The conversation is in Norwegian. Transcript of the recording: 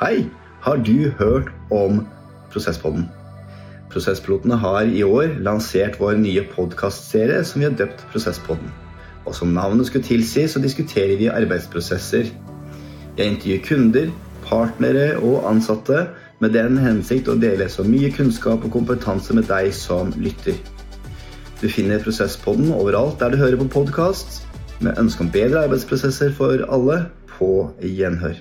Hei! Har du hørt om Prosesspodden? Prosesspilotene har i år lansert vår nye podkastserie som vi har døpt Prosesspodden. Og som navnet skulle tilsi, så diskuterer vi arbeidsprosesser. Jeg intervjuer kunder, partnere og ansatte med den hensikt å dele så mye kunnskap og kompetanse med deg som lytter. Du finner Prosesspodden overalt der du hører på podkast, med ønske om bedre arbeidsprosesser for alle, på gjenhør.